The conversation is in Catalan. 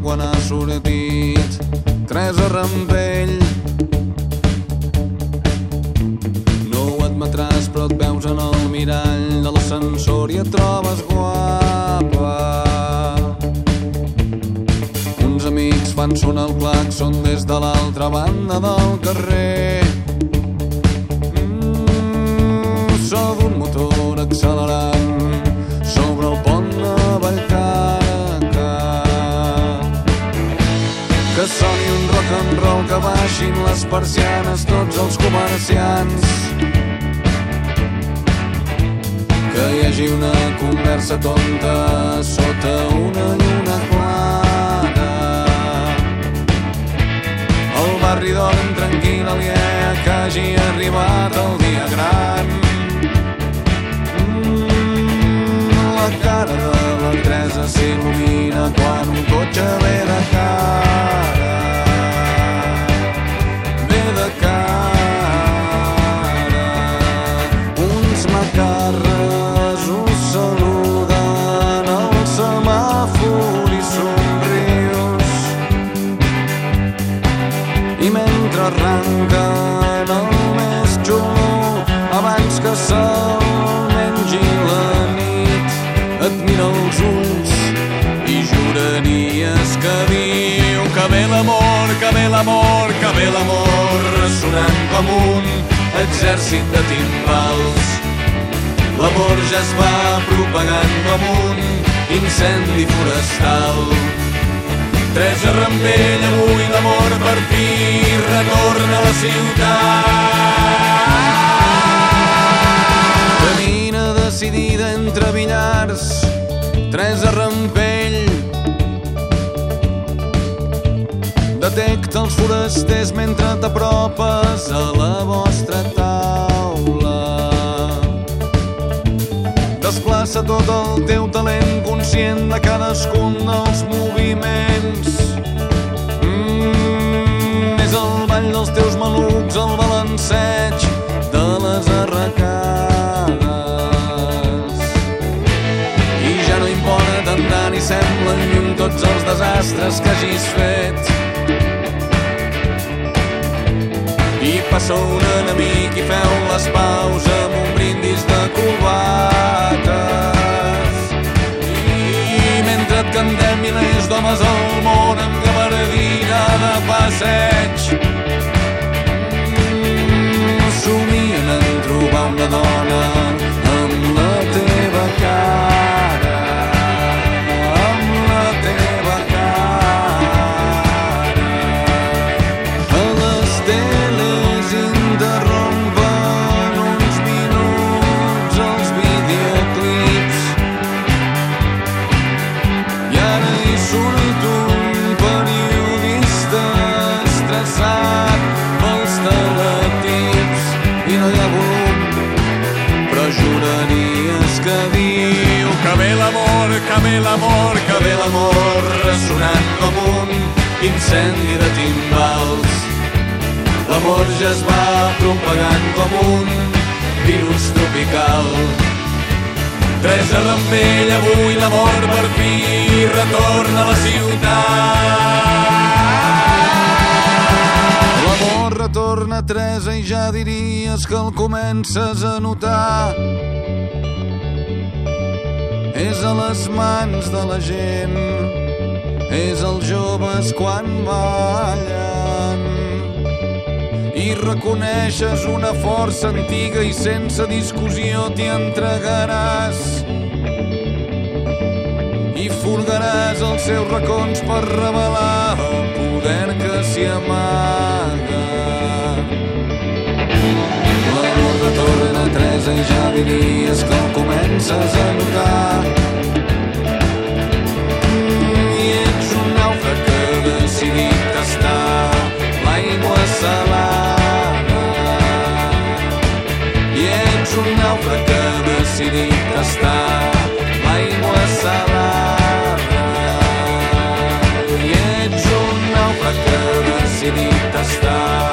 quan ha sortit. Teresa Rampell. No ho admetràs, però et veus en el mirall de l'ascensor i et trobes guapa. Uns amics fan sonar el claxon des de l'altra banda del carrer. Baixin les persianes tots els comerciants. Que hi hagi una conversa tonta sota una lluna clara. El barri dorm tranquil aliè que hagi arribat l'amor, que ve l'amor sonant com un exèrcit de timbals L'amor ja es va propagant com un incendi forestal Teresa Rampell, avui l'amor per fi retorna a la ciutat. Camina decidida entre billars, Teresa Rampell. Detecta els forasters mentre t'apropes a la vostra taula. Desplaça tot el teu talent conscient de cadascun dels moviments. Mm, és el ball dels teus malucs, el balanceig de les arracades. I ja no importa tant i semblen lluny tots els desastres que hagis fet. I passa un enemic i feu les paus amb un brindis de cubates. I mentre et cantem milers d'homes al món amb que ve l'amor, que ve l'amor ressonant com un incendi de timbals L'amor ja es va propagant com un virus tropical. Teresa Rampell, avui l'amor per fi retorna a la ciutat. L'amor retorna, Teresa, i ja diries que el comences a notar. És a les mans de la gent, és els joves quan ballen i reconeixes una força antiga i sense discussió t'hi entregaràs i furgaràs els seus racons per revelar el poder que s'hi amaga. Diries que el comences a notar. I ets un nàufrag que ha decidit tastar l'aigua salada. I ets un nàufrag que ha decidit tastar l'aigua salada. I ets un nàufrag que ha decidit tastar